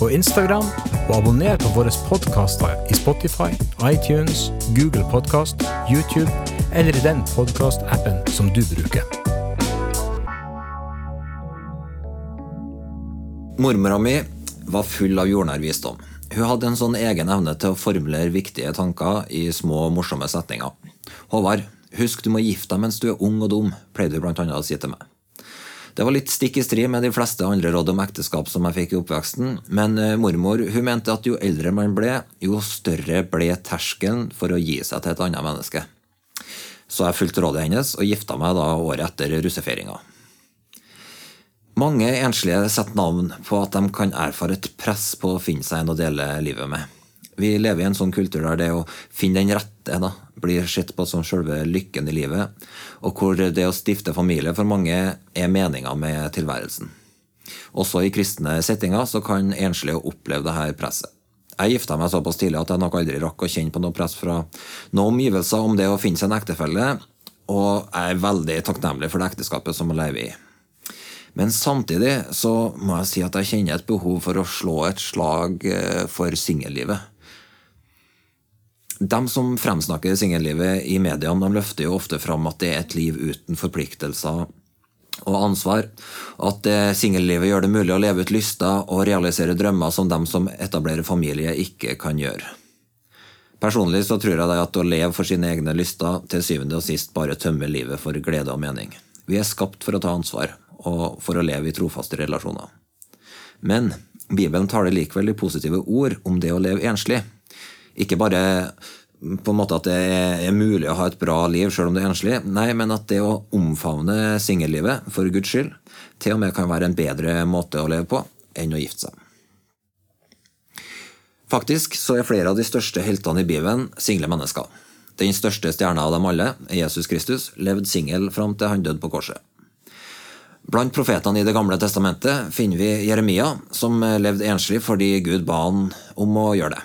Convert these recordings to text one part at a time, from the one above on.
og Instagram, og abonner på våre podkaster i Spotify, iTunes, Google Podkast, YouTube eller i den podkastappen som du bruker. Mormora mi var full av jordnær visdom. Hun hadde en sånn egen evne til å formulere viktige tanker i små, morsomme setninger. Håvard, husk du må gifte deg mens du er ung og dum, pleide hun annet å si til meg. Det var litt stikk i strid med de fleste andre råd om ekteskap som jeg fikk i oppveksten, men eh, mormor hun mente at jo eldre man ble, jo større ble terskelen for å gi seg til et annet menneske. Så jeg fulgte rådet hennes og gifta meg da året etter russefeiringa. Mange enslige setter navn på at de kan erfare et press på å finne seg en å dele livet med. Vi lever i en sånn kultur der det å finne den rette da, blir sett på som selve lykken i livet, og hvor det å stifte familie for mange er meninga med tilværelsen. Også i kristne settinger så kan enslige oppleve dette presset. Jeg gifta meg såpass tidlig at jeg nok aldri rakk å kjenne på noe press fra noen omgivelser om det å finne seg en ektefelle, og jeg er veldig takknemlig for det ekteskapet som jeg lever i. Men samtidig så må jeg si at jeg kjenner et behov for å slå et slag eh, for singellivet. De som fremsnakker singellivet i mediene, de løfter jo ofte fram at det er et liv uten forpliktelser og ansvar. At eh, singellivet gjør det mulig å leve ut lyster og realisere drømmer som de som etablerer familie, ikke kan gjøre. Personlig så tror jeg at å leve for sine egne lyster til syvende og sist bare tømmer livet for glede og mening. Vi er skapt for å ta ansvar, og for å leve i trofaste relasjoner. Men Bibelen taler likevel de positive ord om det å leve enslig. Ikke bare på en måte at det er mulig å ha et bra liv selv om du er enslig, nei, men at det å omfavne singellivet for Guds skyld til og med kan være en bedre måte å leve på enn å gifte seg. Faktisk så er flere av de største heltene i Bibelen single mennesker. Den største stjerna av dem alle, Jesus Kristus, levde singel fram til han døde på korset. Blant profetene i Det gamle testamentet finner vi Jeremia, som levde enslig fordi Gud ba han om å gjøre det.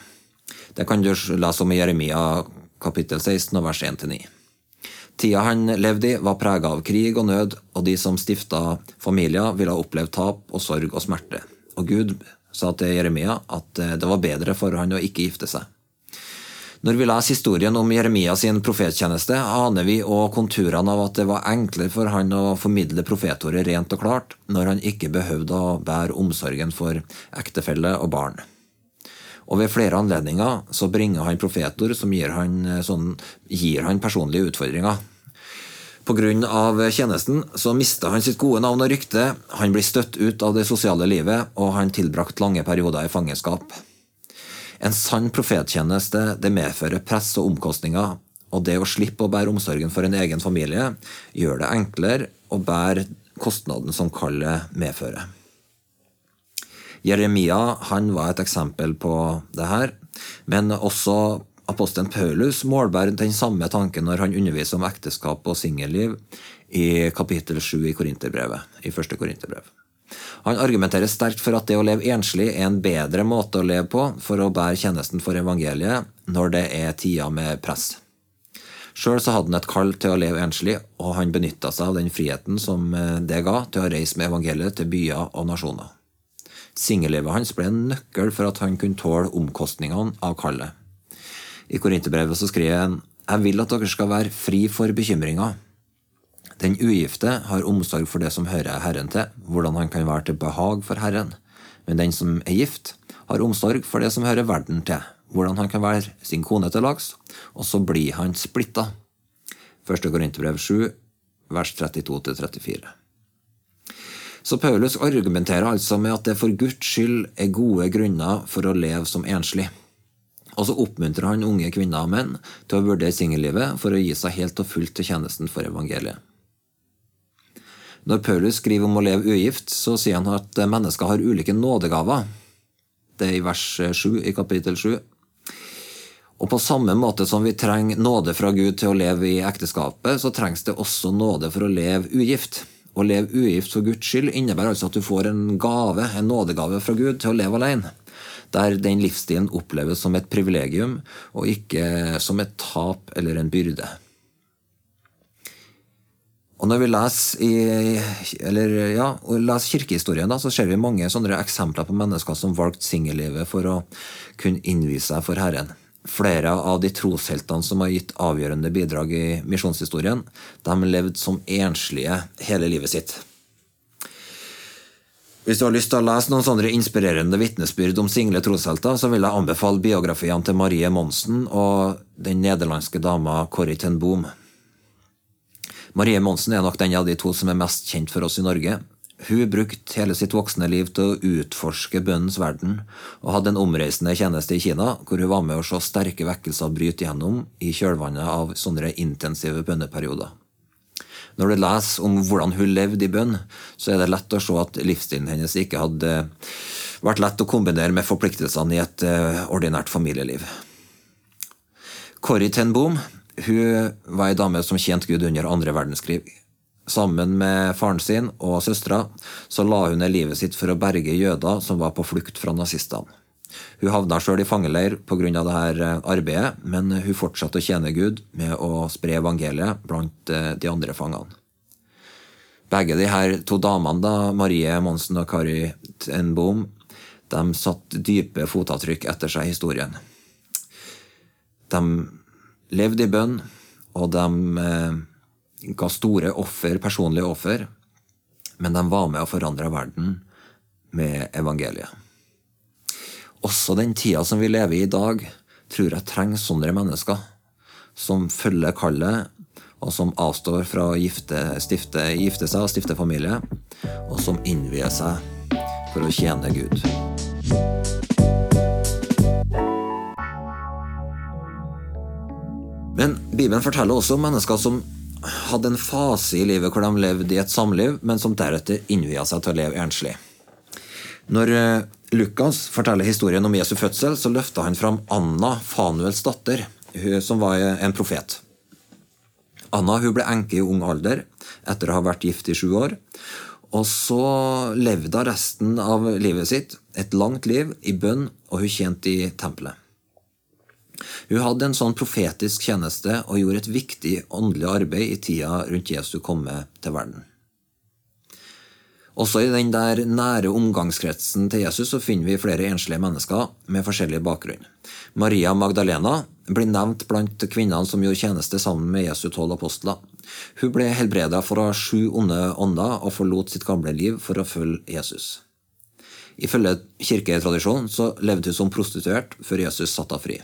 Det kan du lese om i Jeremia kapittel 16 vers 1-9. Tida han levde i, var prega av krig og nød, og de som stifta familier, ville ha opplevd tap og sorg og smerte. Og Gud sa til Jeremia at det var bedre for han å ikke gifte seg. Når vi leser historien om Jeremia sin profettjeneste, aner vi òg konturene av at det var enklere for han å formidle profetordet rent og klart, når han ikke behøvde å bære omsorgen for ektefelle og barn. Og ved flere anledninger så bringer han profetord som gir han, sånn, gir han personlige utfordringer. Pga. tjenesten så mista han sitt gode navn og rykte, han blir støtt ut av det sosiale livet, og han tilbrakt lange perioder i fangenskap. En sann profettjeneste det medfører press og omkostninger, og det å slippe å bære omsorgen for en egen familie gjør det enklere å bære kostnaden som kallet medfører. Jeremia han var et eksempel på det her, men også apostelen Paulus målbærer den samme tanken når han underviser om ekteskap og singelliv i kapittel 7 i i første Korinterbrev. Han argumenterer sterkt for at det å leve enslig er en bedre måte å leve på for å bære tjenesten for evangeliet når det er tider med press. Sjøl hadde han et kall til å leve enslig, og han benytta seg av den friheten som det ga til å reise med evangeliet til byer og nasjoner. Singellivet hans ble en nøkkel for at han kunne tåle omkostningene av kallet. I Korinterbrevet skriver han jeg vil at dere skal være fri for bekymringer. Den ugifte har omsorg for det som hører Herren til, hvordan han kan være til behag for Herren. Men den som er gift, har omsorg for det som hører verden til, hvordan han kan være sin kone til lags, og så blir han splitta. 1. Korinterbrev 7, vers 32-34. Så Paulus argumenterer altså med at det for Guds skyld er gode grunner for å leve som enslig. Og så oppmuntrer han unge kvinner og menn til å vurdere singellivet for å gi seg helt og fullt til tjenesten for evangeliet. Når Paulus skriver om å leve ugift, så sier han at mennesker har ulike nådegaver. Det er i vers 7 i kapittel 7. Og på samme måte som vi trenger nåde fra Gud til å leve i ekteskapet, så trengs det også nåde for å leve ugift. Å leve ugift for Guds skyld innebærer altså at du får en gave, en nådegave fra Gud til å leve alene. Der den livsstilen oppleves som et privilegium, og ikke som et tap eller en byrde. Og Når vi leser, i, eller, ja, leser kirkehistorien, da, så ser vi mange sånne eksempler på mennesker som valgte singellivet for å kunne innvie seg for Herren. Flere av de trosheltene som har gitt avgjørende bidrag i misjonshistorien, de levde som enslige hele livet sitt. Hvis du har lyst til å lese noen sånne inspirerende vitnesbyrd om single troshelter, så vil jeg anbefale biografiene til Marie Monsen og den nederlandske dama Corrie ten Boom. Marie Monsen er nok den av de to som er mest kjent for oss i Norge. Hun brukte hele sitt voksne liv til å utforske bønnens verden, og hadde en omreisende tjeneste i Kina, hvor hun var med å se sterke vekkelser bryte gjennom i kjølvannet av sånne intensive bønneperioder. Når du leser om hvordan hun levde i bønn, så er det lett å se at livsstilen hennes ikke hadde vært lett å kombinere med forpliktelsene i et eh, ordinært familieliv. Corrie ten Boom hun var ei dame som tjente Gud under andre verdenskrig. Sammen med faren sin og søstera så la hun ned livet sitt for å berge jøder som var på flukt fra nazistene. Hun havna sjøl i fangeleir pga. dette arbeidet, men hun fortsatte å tjene Gud med å spre evangeliet blant eh, de andre fangene. Begge de her to damene, da, Marie Monsen og Kari Tenboom, de satte dype fotavtrykk etter seg i historien. De levde i bønn, og de eh, ga store offer, personlige offer, men de var med å forandre verden med evangeliet. Også den tida som vi lever i i dag, tror jeg trenger sånne mennesker. Som følger kallet, og som avstår fra å gifte, stifte, gifte seg og stifte familie. Og som innvier seg for å tjene Gud. Men Bibelen forteller også om mennesker som hadde en fase i livet hvor de levde i et samliv, men som deretter innvia seg til å leve enslig. Når eh, Lukas forteller historien om Jesu fødsel, så løfta han fram Anna, Fanuels datter, som var en profet. Anna hun ble enke i ung alder etter å ha vært gift i sju år. Og så levde hun resten av livet sitt, et langt liv, i bønn, og hun tjente i tempelet. Hun hadde en sånn profetisk tjeneste og gjorde et viktig åndelig arbeid i tida rundt Jesu komme til verden. Også i den der nære omgangskretsen til Jesus så finner vi flere enslige mennesker med forskjellig bakgrunn. Maria Magdalena blir nevnt blant kvinnene som gjorde tjeneste sammen med Jesu tolv apostler. Hun ble helbreda fra sju onde ånder og forlot sitt gamle liv for å følge Jesus. Ifølge kirketradisjonen så levde hun som prostituert før Jesus satte henne fri.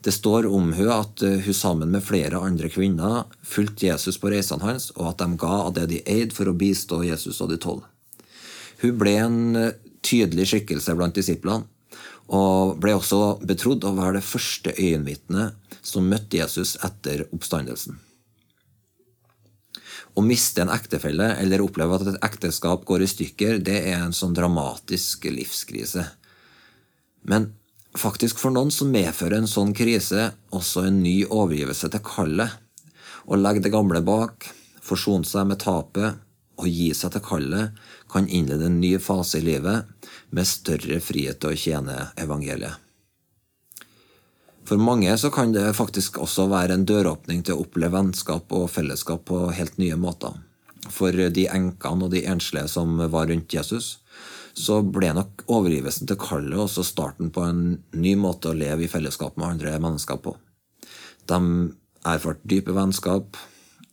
Det står om hun at eh, hun sammen med flere andre kvinner fulgte Jesus på reisene hans, og at de ga av det de eide for å bistå Jesus og de tolv. Hun ble en eh, tydelig skikkelse blant disiplene, og ble også betrodd å være det første øyenvitnet som møtte Jesus etter oppstandelsen. Å miste en ektefelle eller oppleve at et ekteskap går i stykker, det er en sånn dramatisk livskrise. Men Faktisk for noen så medfører en sånn krise også en ny overgivelse til kallet. Å legge det gamle bak, forsone seg med tapet og gi seg til kallet kan innlede en ny fase i livet med større frihet til å tjene evangeliet. For mange så kan det faktisk også være en døråpning til å oppleve vennskap og fellesskap på helt nye måter. For de enkene og de enslige som var rundt Jesus, så ble nok overgivelsen til kallet også starten på en ny måte å leve i fellesskap med andre mennesker på. De erfarte dype vennskap,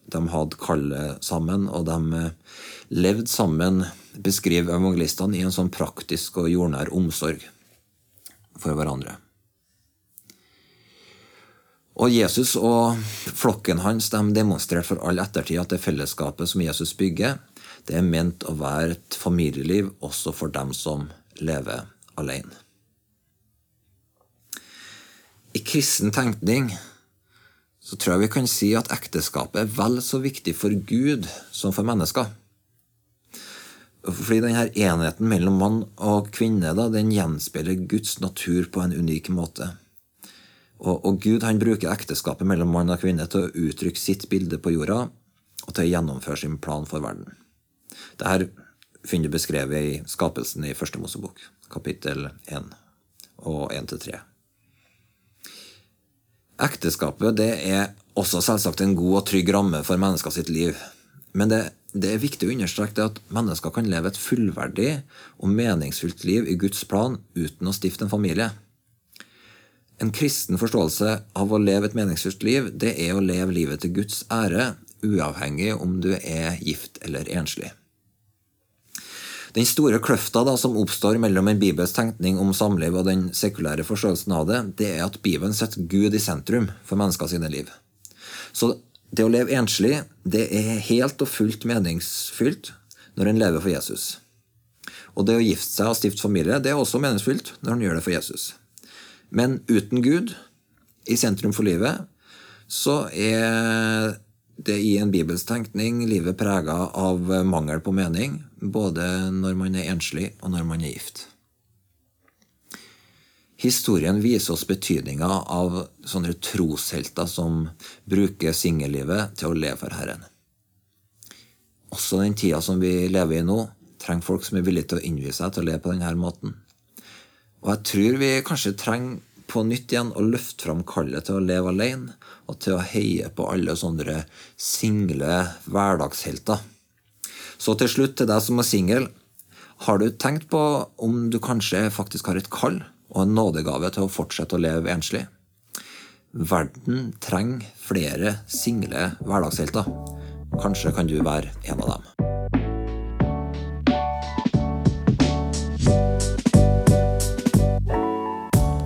de hadde kallet sammen, og de eh, levde sammen, beskriver evangelistene, i en sånn praktisk og jordnær omsorg for hverandre. Og Jesus og flokken hans de demonstrerte for all ettertid at det fellesskapet som Jesus bygger, det er ment å være et familieliv også for dem som lever alene. I kristen tenkning så tror jeg vi kan si at ekteskapet er vel så viktig for Gud som for mennesker. Fordi denne enheten mellom mann og kvinne da, den gjenspeiler Guds natur på en unik måte. Og, og Gud han bruker ekteskapet mellom mann og kvinne til å uttrykke sitt bilde på jorda og til å gjennomføre sin plan for verden. Dette finner du beskrevet i skapelsen i Første Mosebok, kapittel 1 og 1-3. Ekteskapet det er også selvsagt en god og trygg ramme for mennesker sitt liv. Men det, det er viktig å understreke at mennesker kan leve et fullverdig og meningsfylt liv i Guds plan uten å stifte en familie. En kristen forståelse av å leve et meningsfylt liv, det er å leve livet til Guds ære, uavhengig om du er gift eller enslig. Den store kløfta da, som oppstår mellom en bibelsk tenkning om samliv og den sekulære forståelsen av det, det er at Bibelen setter Gud i sentrum for mennesker sine liv. Så det å leve enslig det er helt og fullt meningsfylt når en lever for Jesus. Og det å gifte seg og stifte familie det er også meningsfylt når en gjør det for Jesus. Men uten Gud i sentrum for livet, så er det i en bibelsk tenkning livet prega av mangel på mening, både når man er enslig og når man er gift. Historien viser oss betydninga av sånne troshelter som bruker singellivet til å leve for Herren. Også den tida som vi lever i nå, trenger folk som er villige til å innvie seg til å leve på denne måten. Og jeg tror vi kanskje trenger på nytt igjen å løfte fram kallet til å leve alene, og til å heie på alle sånne single hverdagshelter. Så til slutt, til deg som er singel, har du tenkt på om du kanskje faktisk har et kall og en nådegave til å fortsette å leve enslig? Verden trenger flere single hverdagshelter. Kanskje kan du være en av dem.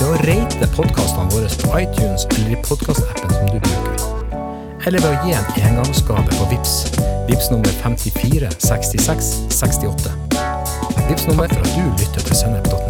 ved å rate podkastene våre på iTunes eller i podkastappen som du bruker. Eller ved å gi en engangsgave på VIPS. VIPS nummer 54 66 68. VIPS nummer for at du lytter til sennep.no.